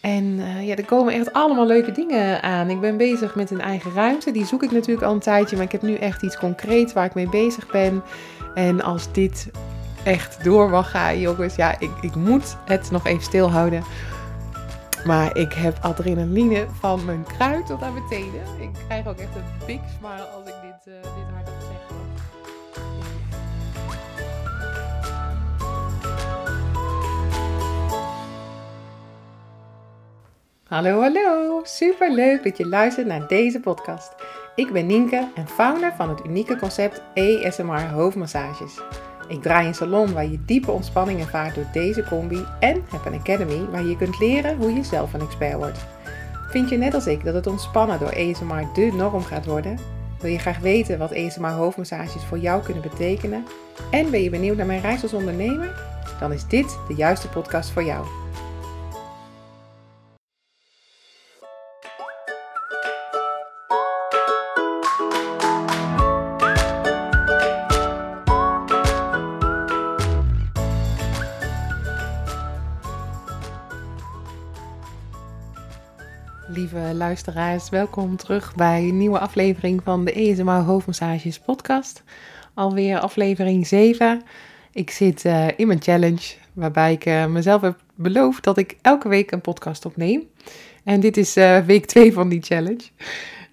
En uh, ja, er komen echt allemaal leuke dingen aan. Ik ben bezig met een eigen ruimte. Die zoek ik natuurlijk al een tijdje. Maar ik heb nu echt iets concreets waar ik mee bezig ben. En als dit echt door mag gaan, jongens. Ja, ik, ik moet het nog even stilhouden. Maar ik heb adrenaline van mijn kruid tot aan mijn tenen. Ik krijg ook echt een big smile als ik dit, uh, dit Hallo, hallo. Super leuk dat je luistert naar deze podcast. Ik ben Nienke en founder van het unieke concept ASMR hoofdmassages. Ik draai een salon waar je diepe ontspanning ervaart door deze combi en heb een academy waar je kunt leren hoe je zelf een expert wordt. Vind je net als ik dat het ontspannen door ASMR de norm gaat worden? Wil je graag weten wat ASMR hoofdmassages voor jou kunnen betekenen? En ben je benieuwd naar mijn reis als ondernemer? Dan is dit de juiste podcast voor jou. Luisteraars. Welkom terug bij een nieuwe aflevering van de ESMA Hoofdmassages podcast. Alweer aflevering 7. Ik zit uh, in mijn challenge, waarbij ik uh, mezelf heb beloofd dat ik elke week een podcast opneem. En dit is uh, week 2 van die challenge.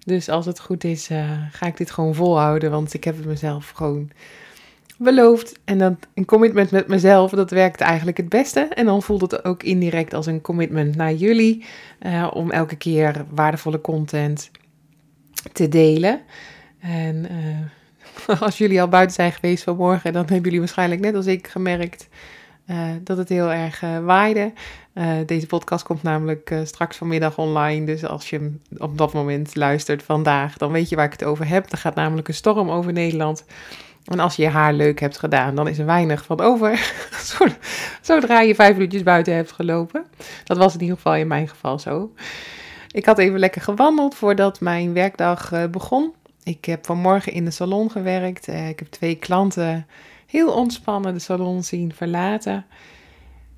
Dus als het goed is, ga ik dit gewoon volhouden, want ik heb het mezelf gewoon beloofd. En dan een commitment met mezelf, dat werkt eigenlijk het beste. En dan voelt het ook indirect als een commitment naar jullie. Uh, om elke keer waardevolle content te delen. En uh, als jullie al buiten zijn geweest vanmorgen, dan hebben jullie waarschijnlijk net als ik gemerkt uh, dat het heel erg waaide. deze podcast komt namelijk straks vanmiddag online. Dus als je op dat moment luistert vandaag, dan weet je waar ik het over heb. Er gaat namelijk een storm over Nederland. En als je je haar leuk hebt gedaan, dan is er weinig van over. Zodra je vijf minuutjes buiten hebt gelopen. Dat was in ieder geval in mijn geval zo. Ik had even lekker gewandeld voordat mijn werkdag eh, begon. Ik heb vanmorgen in de salon gewerkt. Eh, ik heb twee klanten heel ontspannen de salon zien verlaten.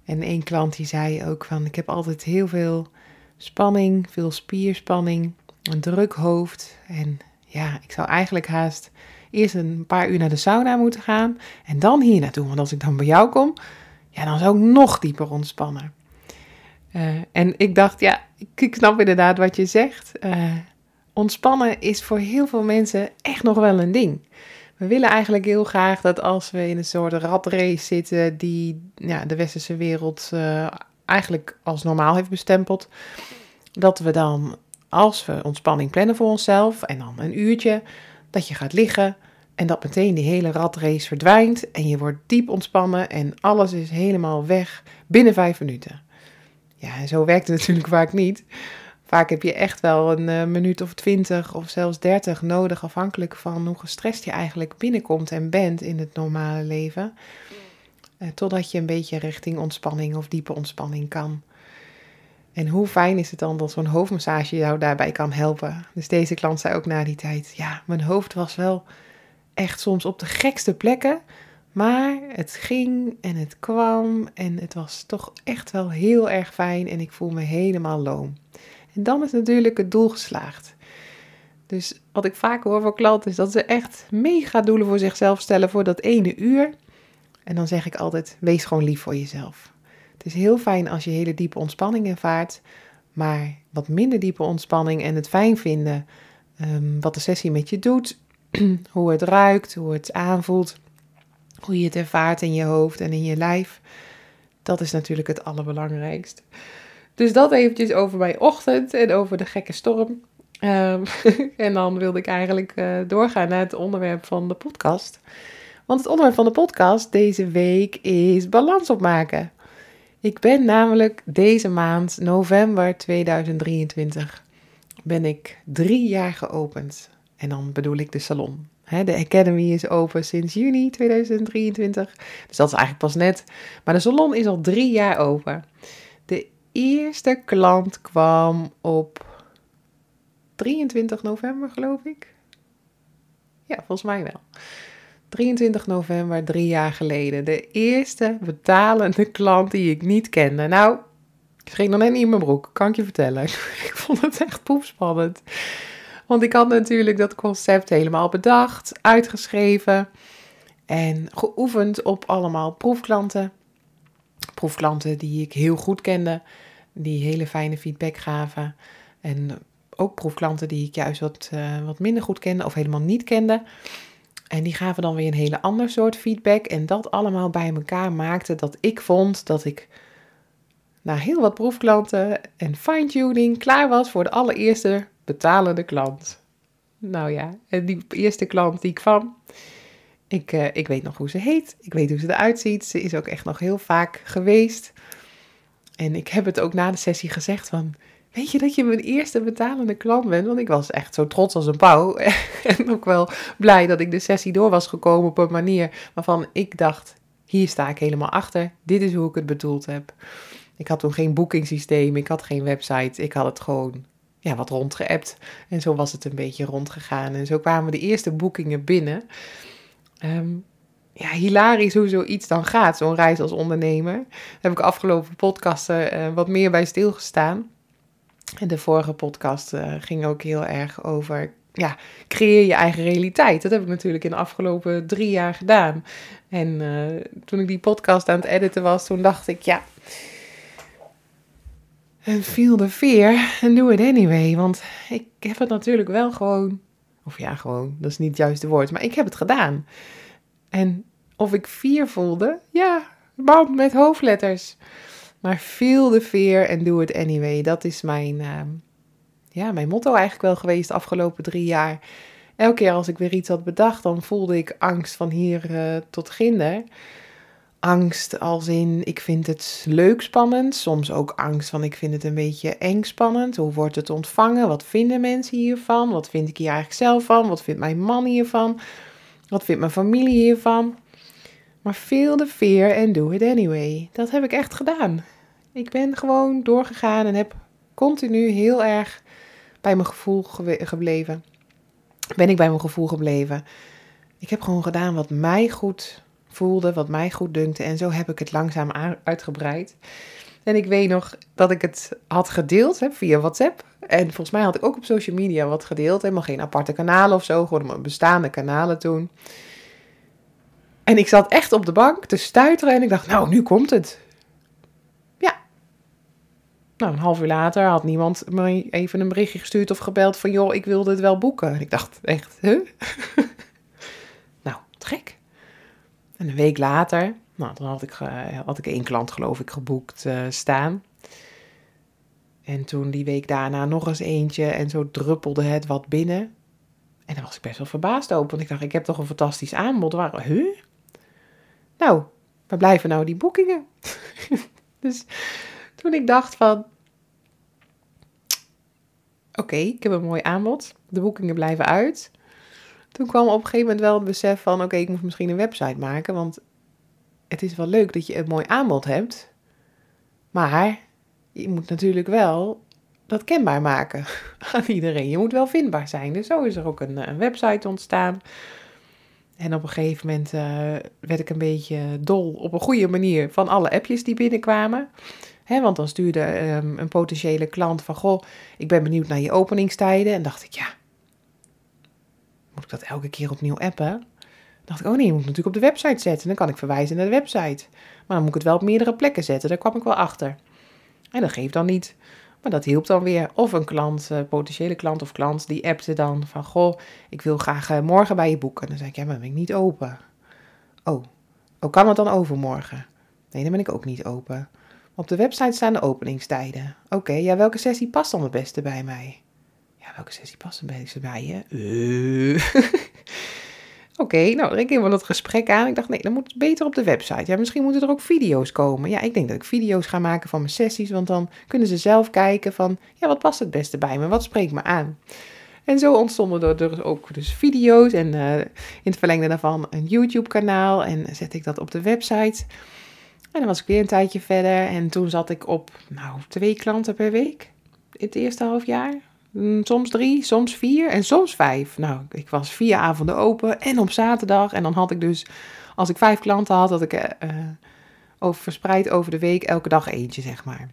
En één klant die zei ook van, ik heb altijd heel veel spanning, veel spierspanning, een druk hoofd. En ja, ik zou eigenlijk haast eerst een paar uur naar de sauna moeten gaan en dan hier naartoe. Want als ik dan bij jou kom, ja, dan zou ik nog dieper ontspannen. Uh, en ik dacht, ja, ik snap inderdaad wat je zegt. Uh, ontspannen is voor heel veel mensen echt nog wel een ding. We willen eigenlijk heel graag dat als we in een soort ratrace zitten die ja, de westerse wereld uh, eigenlijk als normaal heeft bestempeld, dat we dan, als we ontspanning plannen voor onszelf en dan een uurtje, dat je gaat liggen en dat meteen die hele ratrace verdwijnt en je wordt diep ontspannen en alles is helemaal weg binnen vijf minuten. Ja, en zo werkt het natuurlijk vaak niet. Vaak heb je echt wel een uh, minuut of twintig of zelfs dertig nodig, afhankelijk van hoe gestrest je eigenlijk binnenkomt en bent in het normale leven. Uh, totdat je een beetje richting ontspanning of diepe ontspanning kan. En hoe fijn is het dan dat zo'n hoofdmassage jou daarbij kan helpen? Dus deze klant zei ook na die tijd: Ja, mijn hoofd was wel echt soms op de gekste plekken. Maar het ging en het kwam en het was toch echt wel heel erg fijn en ik voel me helemaal loom. En dan is natuurlijk het doel geslaagd. Dus wat ik vaak hoor van klanten is dat ze echt mega doelen voor zichzelf stellen voor dat ene uur. En dan zeg ik altijd: wees gewoon lief voor jezelf. Het is heel fijn als je hele diepe ontspanning ervaart, maar wat minder diepe ontspanning en het fijn vinden um, wat de sessie met je doet, hoe het ruikt, hoe het aanvoelt, hoe je het ervaart in je hoofd en in je lijf, dat is natuurlijk het allerbelangrijkst. Dus dat eventjes over mijn ochtend en over de gekke storm. Um, en dan wilde ik eigenlijk uh, doorgaan naar het onderwerp van de podcast. Want het onderwerp van de podcast deze week is balans opmaken. Ik ben namelijk deze maand, november 2023, ben ik drie jaar geopend. En dan bedoel ik de salon. De Academy is open sinds juni 2023. Dus dat is eigenlijk pas net. Maar de salon is al drie jaar open. De eerste klant kwam op 23 november, geloof ik. Ja, volgens mij wel. 23 november, drie jaar geleden. De eerste betalende klant die ik niet kende. Nou, schreef nog net niet in mijn broek, kan ik je vertellen. ik vond het echt poepspannend. Want ik had natuurlijk dat concept helemaal bedacht, uitgeschreven en geoefend op allemaal proefklanten. Proefklanten die ik heel goed kende, die hele fijne feedback gaven. En ook proefklanten die ik juist wat, uh, wat minder goed kende of helemaal niet kende. En die gaven dan weer een hele ander soort feedback. En dat allemaal bij elkaar maakte dat ik vond dat ik na heel wat proefklanten en fine-tuning klaar was voor de allereerste betalende klant. Nou ja, en die eerste klant die kwam, ik, uh, ik weet nog hoe ze heet, ik weet hoe ze eruit ziet. Ze is ook echt nog heel vaak geweest. En ik heb het ook na de sessie gezegd van, weet je dat je mijn eerste betalende klant bent? Want ik was echt zo trots als een pauw. en ook wel blij dat ik de sessie door was gekomen op een manier waarvan ik dacht, hier sta ik helemaal achter. Dit is hoe ik het bedoeld heb. Ik had toen geen boekingssysteem, ik had geen website, ik had het gewoon ja, wat rondgeappt. En zo was het een beetje rondgegaan. En zo kwamen de eerste boekingen binnen. Um, ja, hilarisch hoe zoiets dan gaat, zo'n reis als ondernemer. Daar heb ik afgelopen podcasten uh, wat meer bij stilgestaan. En de vorige podcast uh, ging ook heel erg over, ja, creëer je eigen realiteit. Dat heb ik natuurlijk in de afgelopen drie jaar gedaan. En uh, toen ik die podcast aan het editen was, toen dacht ik, ja, en feel the fear and do it anyway. Want ik heb het natuurlijk wel gewoon, of ja, gewoon, dat is niet het juiste woord, maar ik heb het gedaan. En of ik vier voelde, ja, bam, met hoofdletters. Maar feel the fear and do it anyway. Dat is mijn, uh, ja, mijn motto eigenlijk wel geweest de afgelopen drie jaar. Elke keer als ik weer iets had bedacht, dan voelde ik angst van hier uh, tot ginder angst als in ik vind het leuk spannend. Soms ook angst van ik vind het een beetje eng spannend. Hoe wordt het ontvangen? Wat vinden mensen hiervan? Wat vind ik hier eigenlijk zelf van? Wat vindt mijn man hiervan? Wat vindt mijn familie hiervan? Maar feel the fear and do it anyway. Dat heb ik echt gedaan. Ik ben gewoon doorgegaan en heb continu heel erg bij mijn gevoel gebleven. Ben ik bij mijn gevoel gebleven. Ik heb gewoon gedaan wat mij goed voelde, wat mij goed dunkte. En zo heb ik het langzaam uitgebreid. En ik weet nog dat ik het had gedeeld hè, via WhatsApp. En volgens mij had ik ook op social media wat gedeeld. Helemaal geen aparte kanalen of zo, gewoon mijn bestaande kanalen toen. En ik zat echt op de bank te stuiteren en ik dacht, nou, nu komt het. Ja. Nou, een half uur later had niemand me even een berichtje gestuurd of gebeld van, joh, ik wil dit wel boeken. En ik dacht echt, huh? nou, gek. En een week later, nou, dan had ik, had ik één klant geloof ik geboekt uh, staan. En toen die week daarna nog eens eentje en zo druppelde het wat binnen. En dan was ik best wel verbaasd over, want ik dacht, ik heb toch een fantastisch aanbod. Waar, huh? Nou, waar blijven nou die boekingen? dus toen ik dacht van, oké, ik heb een mooi aanbod. De boekingen blijven uit toen kwam op een gegeven moment wel het besef van: oké, ik moet misschien een website maken. Want het is wel leuk dat je een mooi aanbod hebt. Maar je moet natuurlijk wel dat kenbaar maken aan iedereen. Je moet wel vindbaar zijn. Dus zo is er ook een, een website ontstaan. En op een gegeven moment uh, werd ik een beetje dol op een goede manier van alle appjes die binnenkwamen. Want dan stuurde um, een potentiële klant van: Goh, ik ben benieuwd naar je openingstijden. En dacht ik: Ja, moet ik dat elke keer opnieuw appen? dacht ik, oh nee, je moet natuurlijk op de website zetten. Dan kan ik verwijzen naar de website. Maar dan moet ik het wel op meerdere plekken zetten. Daar kwam ik wel achter. En dat geeft dan niet. Maar dat hielp dan weer. Of een klant, eh, potentiële klant of klant, die appte dan van... Goh, ik wil graag eh, morgen bij je boeken. Dan zei ik, ja, maar ben ik niet open. Oh, oh kan het dan overmorgen? Nee, dan ben ik ook niet open. Op de website staan de openingstijden. Oké, ja, welke sessie past dan het beste bij mij? welke sessie past een beetje bij je? Uh. Oké, okay, nou, ik ging wel dat gesprek aan. Ik dacht, nee, dan moet het beter op de website. Ja, misschien moeten er ook video's komen. Ja, ik denk dat ik video's ga maken van mijn sessies, want dan kunnen ze zelf kijken van, ja, wat past het beste bij me? Wat spreekt me aan? En zo ontstonden er dus ook dus video's en uh, in het verlengde daarvan een YouTube-kanaal en zet ik dat op de website. En dan was ik weer een tijdje verder en toen zat ik op, nou, twee klanten per week in het eerste half jaar. Mm, soms drie, soms vier en soms vijf. Nou, ik was vier avonden open en op zaterdag. En dan had ik dus, als ik vijf klanten had, had ik uh, over, verspreid over de week elke dag eentje, zeg maar.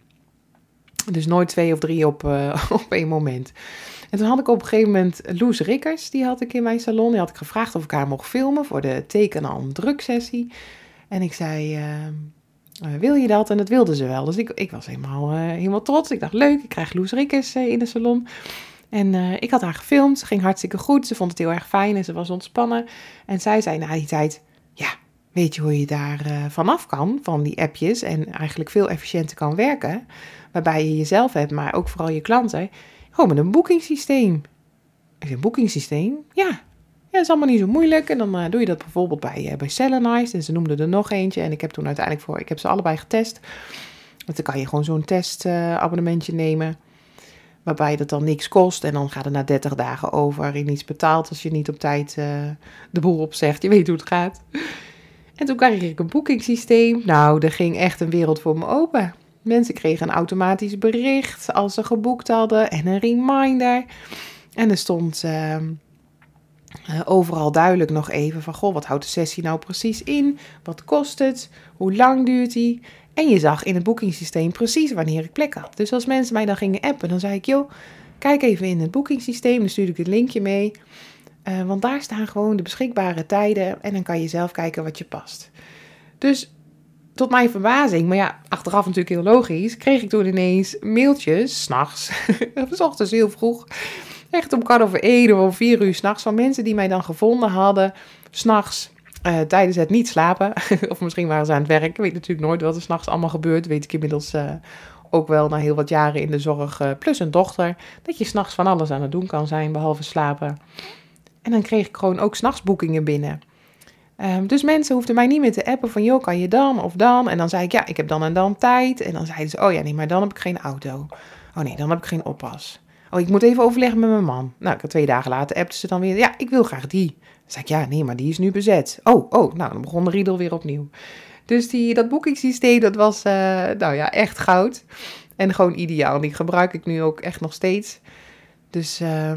Dus nooit twee of drie op, uh, op één moment. En toen had ik op een gegeven moment Loes Rikkers, die had ik in mijn salon. Die had ik gevraagd of ik haar mocht filmen voor de teken druksessie. En ik zei, uh, wil je dat? En dat wilde ze wel. Dus ik, ik was helemaal, uh, helemaal trots. Ik dacht, leuk, ik krijg Loes Rikkers in de salon. En ik had haar gefilmd, ze ging hartstikke goed. Ze vond het heel erg fijn en ze was ontspannen. En zij zei na die tijd, ja, weet je hoe je daar vanaf kan, van die appjes. En eigenlijk veel efficiënter kan werken. Waarbij je jezelf hebt, maar ook vooral je klanten. Oh, met een boekingssysteem. Een boekingssysteem? Ja. Ja, is allemaal niet zo moeilijk. En dan uh, doe je dat bijvoorbeeld bij, uh, bij Selenized. En ze noemden er nog eentje. En ik heb toen uiteindelijk voor, ik heb ze allebei getest. Want dan kan je gewoon zo'n testabonnementje uh, nemen. Waarbij dat dan niks kost. En dan gaat het na 30 dagen over. En niets betaald als je niet op tijd de boel opzegt. Je weet hoe het gaat. En toen kreeg ik een boekingssysteem. Nou, er ging echt een wereld voor me open. Mensen kregen een automatisch bericht als ze geboekt hadden en een reminder. En er stond ehm, eh, overal duidelijk nog even van, goh, wat houdt de sessie nou precies in? Wat kost het? Hoe lang duurt die? En je zag in het boekingssysteem precies wanneer ik plek had. Dus als mensen mij dan gingen appen, dan zei ik, joh, kijk even in het boekingssysteem. Dan stuurde ik het linkje mee. Uh, want daar staan gewoon de beschikbare tijden en dan kan je zelf kijken wat je past. Dus tot mijn verbazing, maar ja, achteraf natuurlijk heel logisch, kreeg ik toen ineens mailtjes, s'nachts, s ochtends heel vroeg, echt om kwart over één of om vier uur s'nachts, van mensen die mij dan gevonden hadden, s'nachts, uh, tijdens het niet slapen. of misschien waren ze aan het werk, ik weet natuurlijk nooit wat er s'nachts allemaal gebeurt, weet ik inmiddels uh, ook wel na heel wat jaren in de zorg, uh, plus een dochter, dat je s'nachts van alles aan het doen kan zijn, behalve slapen. En dan kreeg ik gewoon ook s'nachts boekingen binnen. Um, dus mensen hoefden mij niet meer te appen van, joh, kan je dan of dan? En dan zei ik, ja, ik heb dan en dan tijd. En dan zeiden ze, oh ja, nee, maar dan heb ik geen auto. Oh nee, dan heb ik geen oppas. Oh, ik moet even overleggen met mijn man. Nou, twee dagen later appte ze dan weer, ja, ik wil graag die. Dan zei ik, ja, nee, maar die is nu bezet. Oh, oh, nou, dan begon de riedel weer opnieuw. Dus die, dat boekingssysteem, dat was, uh, nou ja, echt goud. En gewoon ideaal. Die gebruik ik nu ook echt nog steeds. Dus... Uh,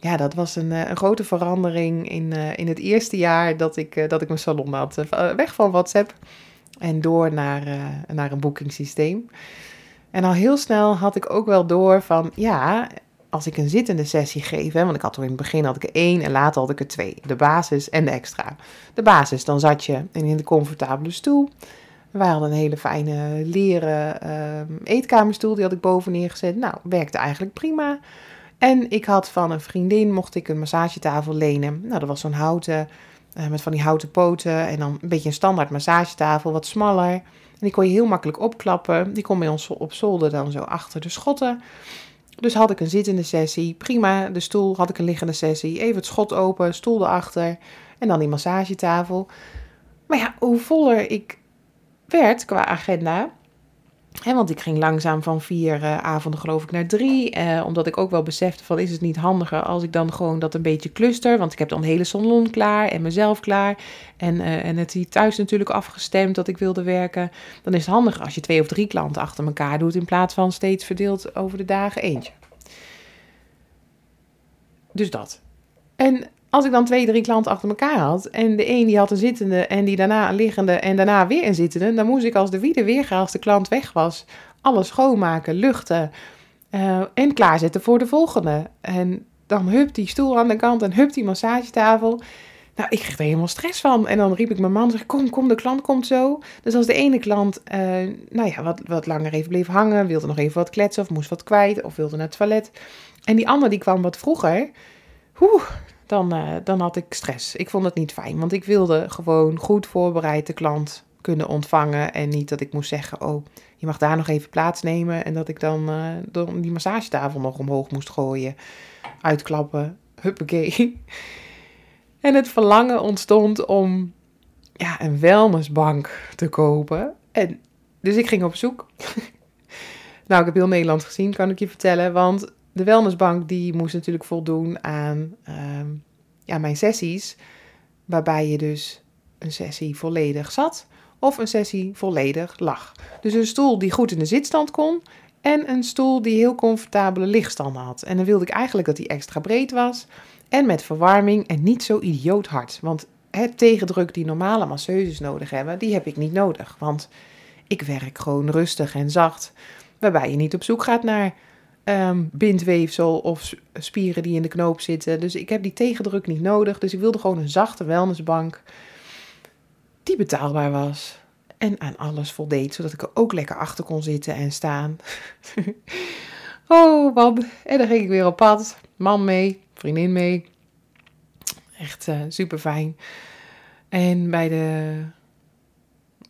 ja, dat was een, eh, een grote verandering in, uh, in het eerste jaar dat ik, dat ik mijn salon had. weg van WhatsApp en door naar, naar een boekingssysteem. En al heel snel had ik ook wel door van, ja, als ik een zittende sessie geef, hè, want ik had er in het begin had ik er één en later had ik er twee. De basis en de extra. De basis, dan zat je in een comfortabele stoel. Wij hadden een hele fijne leren ehm, eetkamerstoel, die had ik boven neergezet. Nou, werkte eigenlijk prima. En ik had van een vriendin, mocht ik een massagetafel lenen. Nou, dat was zo'n houten, uh, met van die houten poten en dan een beetje een standaard massagetafel, wat smaller. En die kon je heel makkelijk opklappen. Die kon bij ons op zolder dan zo achter de schotten. Dus had ik een zittende sessie, prima. De stoel had ik een liggende sessie, even het schot open, stoel erachter en dan die massagetafel. Maar ja, hoe voller ik werd qua agenda, want ik ging langzaam van vier uh, avonden geloof ik naar drie. Uh, omdat ik ook wel besefte van is het niet handiger als ik dan gewoon dat een beetje cluster. Want ik heb dan de hele salon klaar en mezelf klaar. En, uh, en het hier thuis natuurlijk afgestemd dat ik wilde werken. Dan is het handiger als je twee of drie klanten achter elkaar doet. In plaats van steeds verdeeld over de dagen eentje. Dus dat. En als ik dan twee, drie klanten achter elkaar had. En de een die had een zittende en die daarna een liggende en daarna weer een zittende. Dan moest ik als de wiede weer als de klant weg was. Alles schoonmaken, luchten uh, en klaarzetten voor de volgende. En dan hup die stoel aan de kant en hup die massagetafel. Nou, ik kreeg er helemaal stress van. En dan riep ik mijn man, zeg, kom, kom, de klant komt zo. Dus als de ene klant, uh, nou ja, wat, wat langer even bleef hangen, wilde nog even wat kletsen of moest wat kwijt of wilde naar het toilet. En die ander die kwam wat vroeger. Dan, uh, dan had ik stress. Ik vond het niet fijn, want ik wilde gewoon goed voorbereid de klant kunnen ontvangen. En niet dat ik moest zeggen, oh, je mag daar nog even plaatsnemen. En dat ik dan, uh, die massagetafel nog omhoog moest gooien. Uitklappen, huppakee. En het verlangen ontstond om ja, een wellnessbank te kopen. En, dus ik ging op zoek. nou, ik heb heel Nederland gezien, kan ik je vertellen. Want de wellnessbank die moest natuurlijk voldoen aan ehm, ja, mijn sessies. Waarbij je dus een sessie volledig zat of een sessie volledig lag. Dus een stoel die goed in de zitstand kon en een stoel die heel comfortabele lichtstand had. En dan wilde ik eigenlijk dat die extra breed was en met verwarming en niet zo idioot hard. Want het tegendruk die normale masseuses nodig hebben, die heb ik niet nodig. Want ik werk gewoon rustig en zacht. Waarbij je niet op zoek gaat naar ehm, bindweefsel of spieren die in de knoop zitten. Dus ik heb die tegendruk niet nodig. Dus ik wilde gewoon een zachte wellnessbank die betaalbaar was. En aan alles voldeed, zodat ik er ook lekker achter kon zitten en staan. oh man, en dan ging ik weer op pad. Man mee, vriendin mee. Echt uh, super fijn. En bij de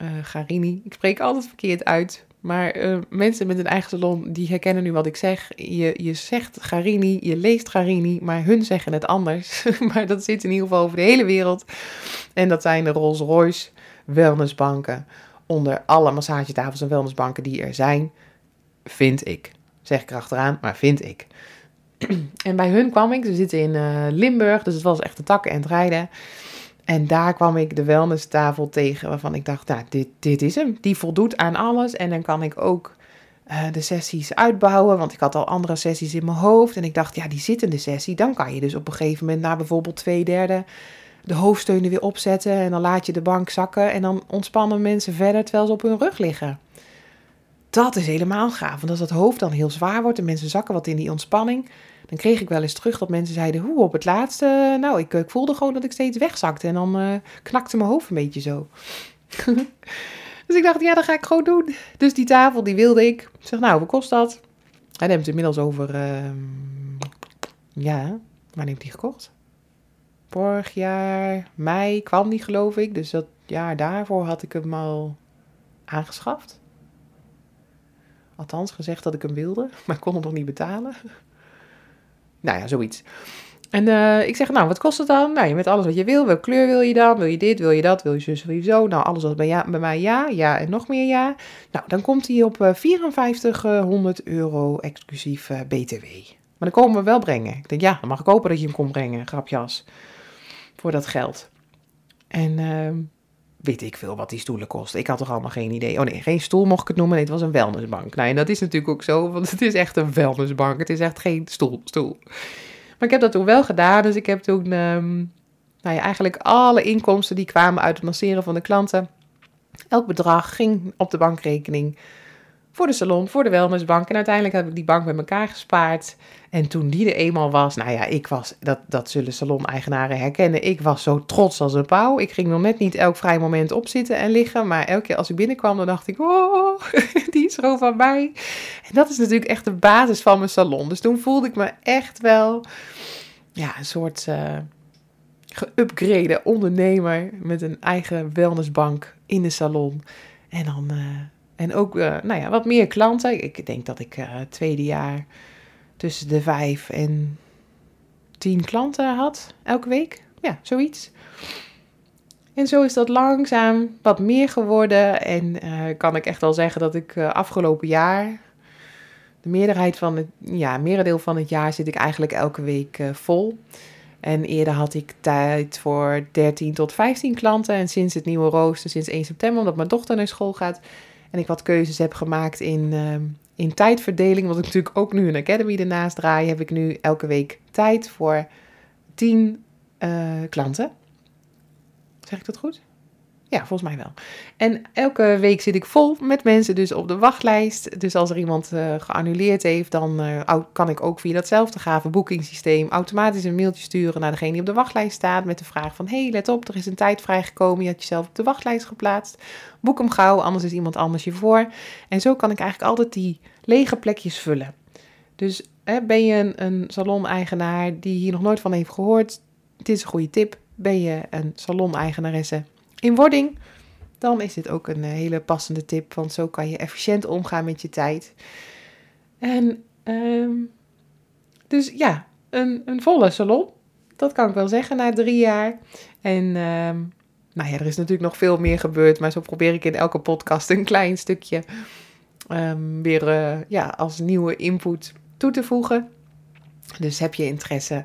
uh, Garini, ik spreek altijd verkeerd uit. Maar uh, mensen met een eigen salon, die herkennen nu wat ik zeg. Je, je zegt Garini, je leest Garini, maar hun zeggen het anders. maar dat zit in ieder geval over de hele wereld. En dat zijn de Rolls Royce wellnessbanken. Onder alle massagetafels en wellnessbanken die er zijn, vind ik. Zeg ik erachteraan, maar vind ik. en bij hun kwam ik, ze zitten in uh, Limburg, dus het was echt de takken en het rijden. En daar kwam ik de wellness-tafel tegen waarvan ik dacht, nou, dit, dit is hem. Die voldoet aan alles en dan kan ik ook uh, de sessies uitbouwen, want ik had al andere sessies in mijn hoofd. En ik dacht, ja, die zittende sessie, dan kan je dus op een gegeven moment na bijvoorbeeld twee derde de hoofdsteunen weer opzetten en dan laat je de bank zakken en dan ontspannen mensen verder terwijl ze op hun rug liggen. Dat is helemaal gaaf, want als dat hoofd dan heel zwaar wordt en mensen zakken wat in die ontspanning, dan kreeg ik wel eens terug dat mensen zeiden, hoe op het laatste, nou, ik, ik voelde gewoon dat ik steeds wegzakte en dan uh, knakte mijn hoofd een beetje zo. dus ik dacht, ja, dat ga ik gewoon doen. Dus die tafel, die wilde ik. Ik zeg, nou, wat kost dat? Hij neemt inmiddels over, uh, ja, waar neemt hij gekocht? Vorig jaar, mei, kwam die geloof ik. Dus dat jaar daarvoor had ik hem al aangeschaft. Althans, gezegd dat ik hem wilde, maar kon hem nog niet betalen. nou ja, zoiets. En uh, ik zeg, nou, wat kost het dan? Nou, je met alles wat je wil. Welke kleur wil je dan? Wil je dit? Wil je dat? Wil je zus? Wil je zo? Nou, alles wat bij, ja, bij mij ja, ja en nog meer ja. Nou, dan komt hij op uh, 5400 euro exclusief uh, BTW. Maar dan komen we wel brengen. Ik denk, ja, dan mag ik hopen dat je hem komt brengen, grapjas. Voor dat geld. En uh, weet ik veel wat die stoelen kosten. Ik had toch allemaal geen idee. Oh nee, geen stoel mocht ik het noemen. Het was een wellnessbank. Nou, en dat is natuurlijk ook zo, want het is echt een wellnessbank. Het is echt geen stoel, stoel. Maar ik heb dat toen wel gedaan. Dus ik heb toen um, nou ja, eigenlijk alle inkomsten die kwamen uit het masseren van de klanten. Elk bedrag ging op de bankrekening voor de salon, voor de wellnessbank. En uiteindelijk heb ik die bank met elkaar gespaard. En toen die er eenmaal was, nou ja, ik was, dat, dat zullen salon-eigenaren herkennen, ik was zo trots als een pauw. Ik ging nog net niet elk vrij moment opzitten en liggen, maar elke keer als ik binnenkwam, dan dacht ik, oh, die is gewoon van mij. En dat is natuurlijk echt de basis van mijn salon. Dus toen voelde ik me echt wel, ja, een soort uh, geüpgrade ondernemer met een eigen wellnessbank in de salon. En dan... Uh, en ook, uh, nou ja, wat meer klanten. Ik denk dat ik uh, tweede jaar tussen de vijf en tien klanten had elke week. Ja, zoiets. En zo is dat langzaam wat meer geworden. En uh, kan ik echt wel zeggen dat ik afgelopen jaar, de meerderheid van het, ja, merendeel van het jaar zit ik eigenlijk elke week vol. En eerder had ik tijd voor 13 tot 15 klanten. En sinds het nieuwe rooster, sinds 1 september, omdat mijn dochter naar school gaat, en ik wat keuzes heb gemaakt in, uh, in tijdverdeling. Want ik natuurlijk ook nu een academy ernaast draai. Heb ik nu elke week tijd voor 10 uh, klanten. Zeg ik dat goed? Ja, volgens mij wel. En elke week zit ik vol met mensen dus op de wachtlijst. Dus als er iemand uh, geannuleerd heeft, dan uh, kan ik ook via datzelfde gave boekingssysteem automatisch een mailtje sturen naar degene die op de wachtlijst staat. Met de vraag van, hey, let op, er is een tijd vrijgekomen. Je had jezelf op de wachtlijst geplaatst. Boek hem gauw, anders is iemand anders je voor. En zo kan ik eigenlijk altijd die lege plekjes vullen. Dus hè, ben je een, een salon-eigenaar die hier nog nooit van heeft gehoord? Dit is een goede tip. Ben je een salon-eigenaresse in wording, dan is dit ook een eh, hele passende tip. Want zo kan je efficiënt omgaan met je tijd. En um, dus ja, een, een volle salon. Dat kan ik wel zeggen na drie jaar. En um, nou ja, er is natuurlijk nog veel meer gebeurd. Maar zo probeer ik in elke podcast een klein stukje um, weer uh, ja, als nieuwe input toe te voegen. Dus heb je interesse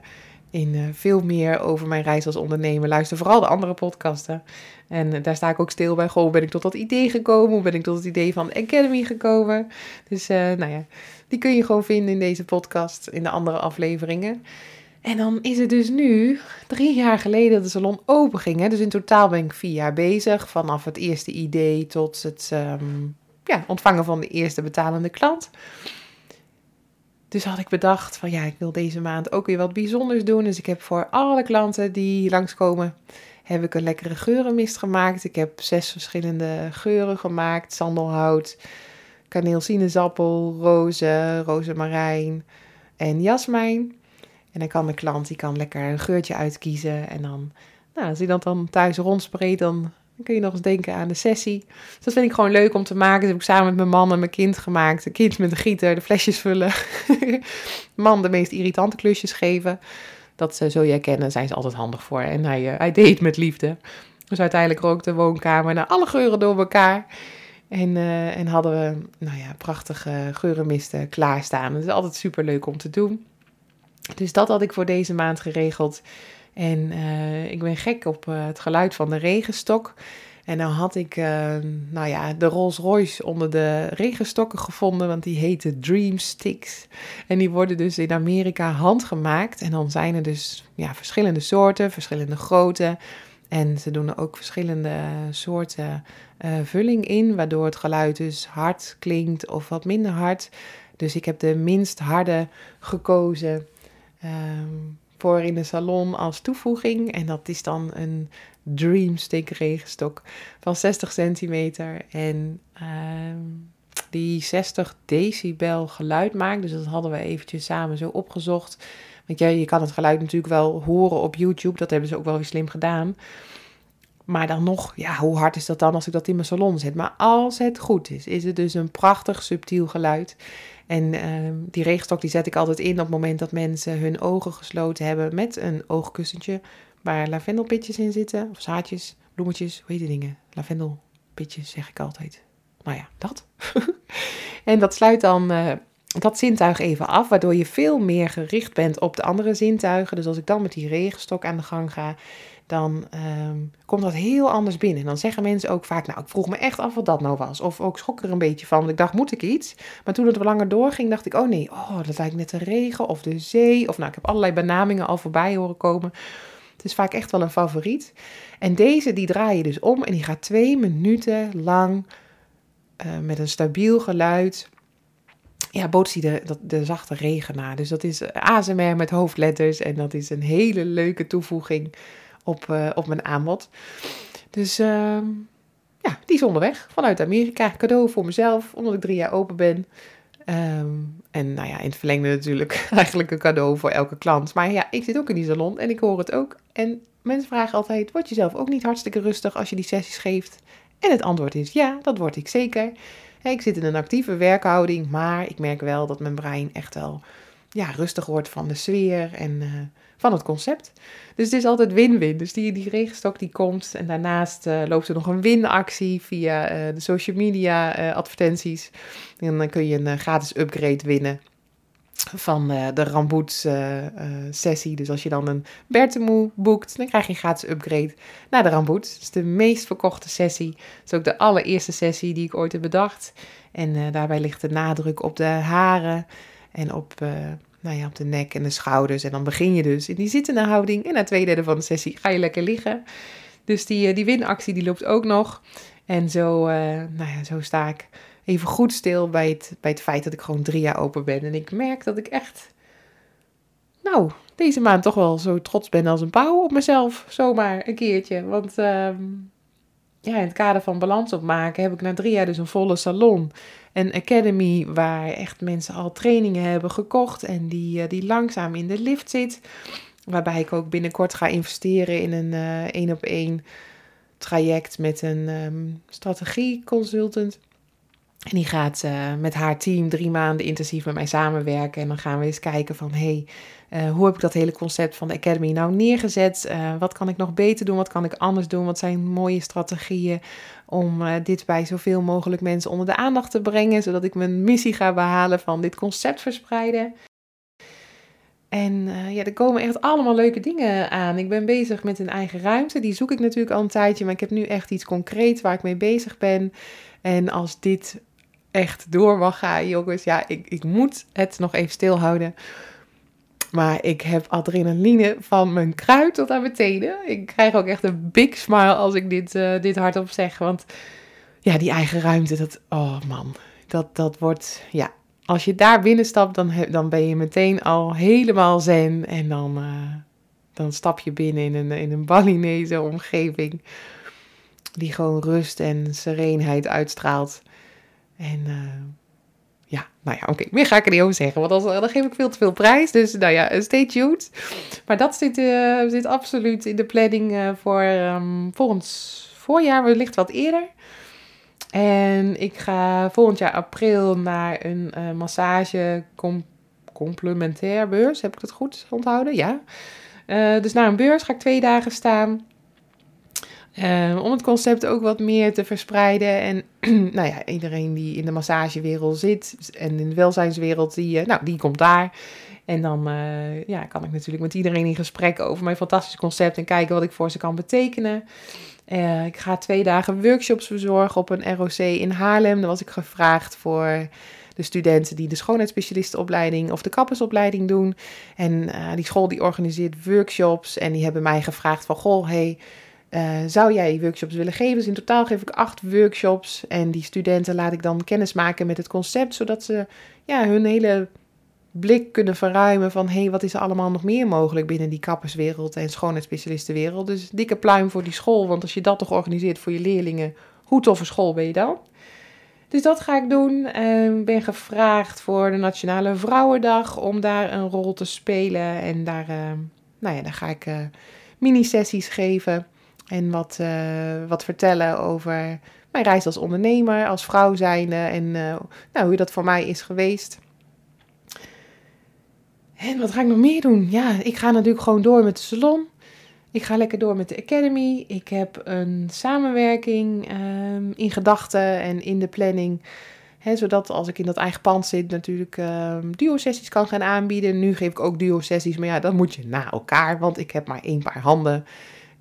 in uh, veel meer over mijn reis als ondernemer. Luister vooral de andere podcasten. En uh, daar sta ik ook stil bij. Goh, ben ik tot dat idee gekomen? Hoe ben ik tot het idee van de Academy gekomen? Dus uh, nou ja, die kun je gewoon vinden in deze podcast, in de andere afleveringen. En dan is het dus nu drie jaar geleden dat de salon open ging. Hè? Dus in totaal ben ik vier jaar bezig. Vanaf het eerste idee tot het um, ja, ontvangen van de eerste betalende klant. Dus had ik bedacht van ja, ik wil deze maand ook weer wat bijzonders doen. Dus ik heb voor alle klanten die langskomen, heb ik een lekkere geurenmist gemaakt. Ik heb zes verschillende geuren gemaakt. Sandelhout, kaneel sinaasappel, rozen, rozemarijn en jasmijn. En dan kan de klant die kan lekker een geurtje uitkiezen. En dan, nou, als hij dat dan thuis rondspreekt, dan kun je nog eens denken aan de sessie. Dus dat vind ik gewoon leuk om te maken. Dat heb ik samen met mijn man en mijn kind gemaakt. De kind met de gieter, de flesjes vullen. man de meest irritante klusjes geven. Dat ze, zul je herkennen, zijn ze altijd handig voor. En hij, uh, hij deed met liefde. Dus uiteindelijk rook de woonkamer naar alle geuren door elkaar. En, uh, en hadden we nou ja, prachtige geurenmisten klaarstaan. Het is altijd super leuk om te doen. Dus dat had ik voor deze maand geregeld. En uh, ik ben gek op uh, het geluid van de regenstok. En dan had ik, uh, nou ja, de Rolls Royce onder de regenstokken gevonden, want die heten Dream Sticks. En die worden dus in Amerika handgemaakt. En dan zijn er dus ja, verschillende soorten, verschillende grootte. En ze doen er ook verschillende soorten vulling in, waardoor het geluid dus hard klinkt of wat minder hard. Dus ik heb de minst harde gekozen. Um, voor in de salon als toevoeging. En dat is dan een Dreamstick regenstok van 60 centimeter. En uh, die 60 decibel geluid maakt. Dus dat hadden we eventjes samen zo opgezocht. Want ja, je kan het geluid natuurlijk wel horen op YouTube. Dat hebben ze ook wel weer slim gedaan. Maar dan nog, ja, hoe hard is dat dan als ik dat in mijn salon zet? Maar als het goed is, is het dus een prachtig subtiel geluid. En uh, die regenstok die zet ik altijd in op het moment dat mensen hun ogen gesloten hebben met een oogkussentje waar lavendelpitjes in zitten. Of zaadjes, bloemetjes, hoe heet die dingen? Lavendelpitjes zeg ik altijd. Nou ja, dat. en dat sluit dan uh, dat zintuig even af, waardoor je veel meer gericht bent op de andere zintuigen. Dus als ik dan met die regenstok aan de gang ga, dan um, komt dat heel anders binnen. En dan zeggen mensen ook vaak, nou, ik vroeg me echt af wat dat nou was. Of ook schrok er een beetje van, want ik dacht, moet ik iets? Maar toen het wat langer doorging, dacht ik, oh nee, oh, dat lijkt net de regen of de zee. Of nou, ik heb allerlei benamingen al voorbij horen komen. Het is vaak echt wel een favoriet. En deze, die draai je dus om en die gaat twee minuten lang uh, met een stabiel geluid ja, bootst hij de, de zachte regen na. Dus dat is ASMR met hoofdletters en dat is een hele leuke toevoeging op, uh, op mijn aanbod. Dus uh, ja, die is onderweg vanuit Amerika. Cadeau voor mezelf, omdat ik drie jaar open ben. Um, en nou ja, in het verlengde natuurlijk eigenlijk een cadeau voor elke klant. Maar ja, ik zit ook in die salon en ik hoor het ook. En mensen vragen altijd, word je zelf ook niet hartstikke rustig als je die sessies geeft? En het antwoord is ja, dat word ik zeker. Ik zit in een actieve werkhouding, maar ik merk wel dat mijn brein echt wel ja, rustig wordt van de sfeer en uh, van het concept. Dus het is altijd win-win. Dus die, die regenstok die komt en daarnaast uh, loopt er nog een winactie via uh, de social media advertenties. En dan kun je een gratis upgrade winnen van de Ramboets sessie. Dus als je dan een Bertemoe boekt, dan krijg je een gratis upgrade naar de Ramboets. Dat is de meest verkochte sessie. Dat is ook de allereerste sessie die ik ooit heb bedacht. En daarbij ligt de nadruk op de haren en op nou ja, op de nek en de schouders. En dan begin je dus in die zittende houding. En na twee derde van de sessie ga je lekker liggen. Dus die, eh, die winactie die loopt ook nog. En zo, uh, nou ja, zo sta ik even goed stil bij het, bij het feit dat ik gewoon drie jaar open ben. En ik merk dat ik echt, nou, deze maand toch wel zo trots ben als een pauw op mezelf. Zomaar een keertje. Want uh, ja, in het kader van balans opmaken heb ik na drie jaar dus een volle salon. Een academy waar echt mensen al trainingen hebben gekocht en die, uh, die langzaam in de lift zit. Waarbij ik ook binnenkort ga investeren in een uh, één op één traject met een um, strategieconsultant. En die gaat uh, met haar team drie maanden intensief met mij samenwerken. En dan gaan we eens kijken van, hey, uh, hoe heb ik dat hele concept van de Academy nou neergezet? Uh, wat kan ik nog beter doen? Wat kan ik anders doen? Wat zijn mooie strategieën om dit bij zoveel mogelijk mensen onder de aandacht te brengen? Zodat ik mijn missie ga behalen van dit concept verspreiden. En ja, er komen echt allemaal leuke dingen aan. Ik ben bezig met een eigen ruimte. Die zoek ik natuurlijk al een tijdje. Maar ik heb nu echt iets concreets waar ik mee bezig ben. En als dit echt door mag gaan, jongens. Ja, ik, ik moet het nog even stilhouden. Maar ik heb adrenaline van mijn kruid tot aan mijn tenen. Ik krijg ook echt een big smile als ik dit, uh, dit hardop zeg. Want ja, die eigen ruimte, dat, oh man, dat, dat wordt, ja, als je daar binnenstapt, dan, dan ben je meteen al helemaal zen. En dan, uh, dan stap je binnen in een, in een Balinese omgeving. Die gewoon rust en serenheid uitstraalt. En uh, ja, nou ja, oké. Meer ga ik er niet over zeggen, want dan, dan geef ik veel te veel prijs. Dus nou ja, stay tuned. Maar dat zit, zit absoluut in de planning voor um, volgend voorjaar, wellicht wat eerder. En ik ga volgend jaar april naar een massage com complementair beurs. Heb ik dat goed onthouden? Ja. Dus naar een beurs ga ik twee dagen staan. Uh, om het concept ook wat meer te verspreiden. En nou ja, iedereen die in de massagewereld zit en in de welzijnswereld, die, nou, die komt daar. En dan ja, kan ik natuurlijk met iedereen in gesprek over mijn fantastische concept en kijken wat ik voor ze kan betekenen. Uh, ik ga twee dagen workshops verzorgen op een ROC in Haarlem. Dan was ik gevraagd voor de studenten die de schoonheidsspecialistenopleiding of de kappersopleiding doen. En die school die organiseert workshops en die hebben mij gevraagd van, goh, hey, uh, zou jij workshops willen geven? Dus in totaal geef ik acht workshops en die studenten laat ik dan kennis maken met het concept, zodat ze ja, hun hele blik kunnen verruimen van hé, hey, wat is er allemaal nog meer mogelijk binnen die kapperswereld en schoonheidsspecialistenwereld. Dus dikke pluim voor die school, want als je dat toch organiseert voor je leerlingen, hoe toffe school ben je dan? Dus dat ga ik doen. Ik uh, ben gevraagd voor de Nationale Vrouwendag om daar een rol te spelen. En daar, uh, nou ja, daar ga ik mini-sessies geven en wat, uh, wat vertellen over mijn reis als ondernemer, als vrouw zijnde en nou, hoe dat voor mij is geweest. En wat ga ik nog meer doen? Ja, ik ga natuurlijk gewoon door met de salon. Ik ga lekker door met de Academy. Ik heb een samenwerking um, in gedachten en in de planning. Zodat als ik in dat eigen pand zit, natuurlijk um, duo-sessies kan gaan aanbieden. Nu geef ik ook duo-sessies, maar ja, dan moet je na elkaar, want ik heb maar één paar handen.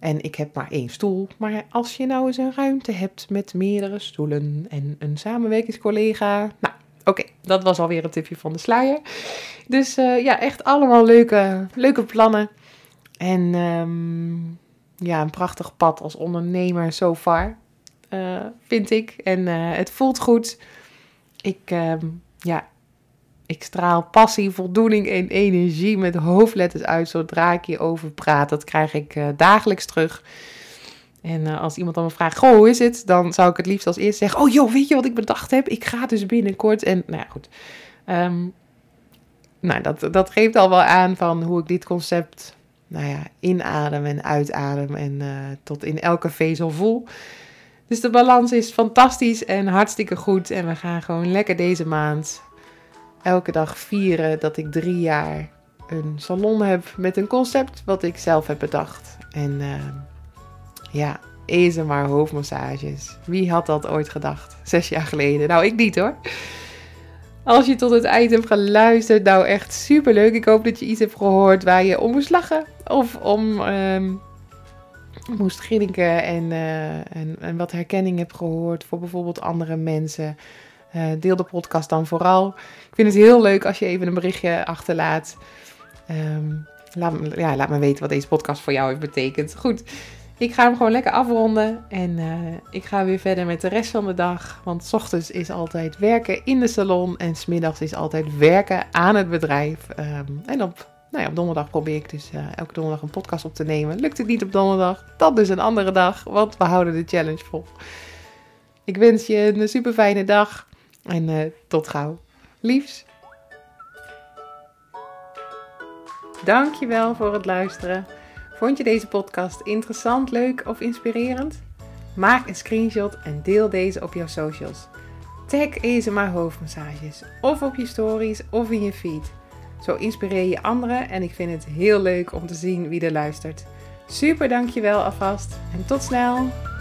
En ik heb maar één stoel. Maar als je nou eens een ruimte hebt met meerdere stoelen en een samenwerkingscollega. Nou, Oké, dat was alweer een tipje van de sluier. Dus uh, ja, echt allemaal leuke, leuke plannen. En um, ja, een prachtig pad als ondernemer so far, uh, vind ik. En uh, het voelt goed. Ik, um, ja, ik straal passie, voldoening en energie met hoofdletters uit zodra ik hierover praat. Dat krijg ik dagelijks terug. En uh, als iemand dan me vraagt, goh, hoe is het? Dan zou ik het liefst als eerst zeggen, oh joh, weet je wat ik bedacht heb? Ik ga dus binnenkort en, nou ja, goed. Um, nou, dat, dat geeft al wel aan van hoe ik dit concept, nou ja, inadem en uitadem en uh, tot in elke vezel voel. Dus de balans is fantastisch en hartstikke goed. En we gaan gewoon lekker deze maand elke dag vieren dat ik drie jaar een salon heb met een concept wat ik zelf heb bedacht. En... Uh, ja, maar hoofdmassages. Wie had dat ooit gedacht? Zes jaar geleden. Nou, ik niet hoor. Als je tot het eind hebt geluisterd, nou echt super leuk. Ik hoop dat je iets hebt gehoord waar je om moest lachen. Of om um, moest grinniken en, uh, en, en, wat herkenning hebt gehoord voor bijvoorbeeld andere mensen. Uh, deel de podcast dan vooral. Ik vind het heel leuk als je even een berichtje achterlaat. Um, laat, ja, laat me weten wat deze podcast voor jou heeft betekend. Goed. Ik ga hem gewoon lekker afronden en uh, ik ga weer verder met de rest van de dag. Want s ochtends is altijd werken in de salon en smiddags is altijd werken aan het bedrijf. Um, en op, nou ja, op donderdag probeer ik dus uh, elke donderdag een podcast op te nemen. Lukt het niet op donderdag, dat dus een andere dag, want we houden de challenge vol. Ik wens je een super fijne dag en uh, tot gauw. Liefs. Dankjewel voor het luisteren. Vond je deze podcast interessant, leuk of inspirerend? Maak een screenshot en deel deze op jouw socials. Tag maar hoofdmassages of op je stories of in je feed. Zo inspireer je anderen en ik vind het heel leuk om te zien wie er luistert. Super dankjewel alvast en tot snel!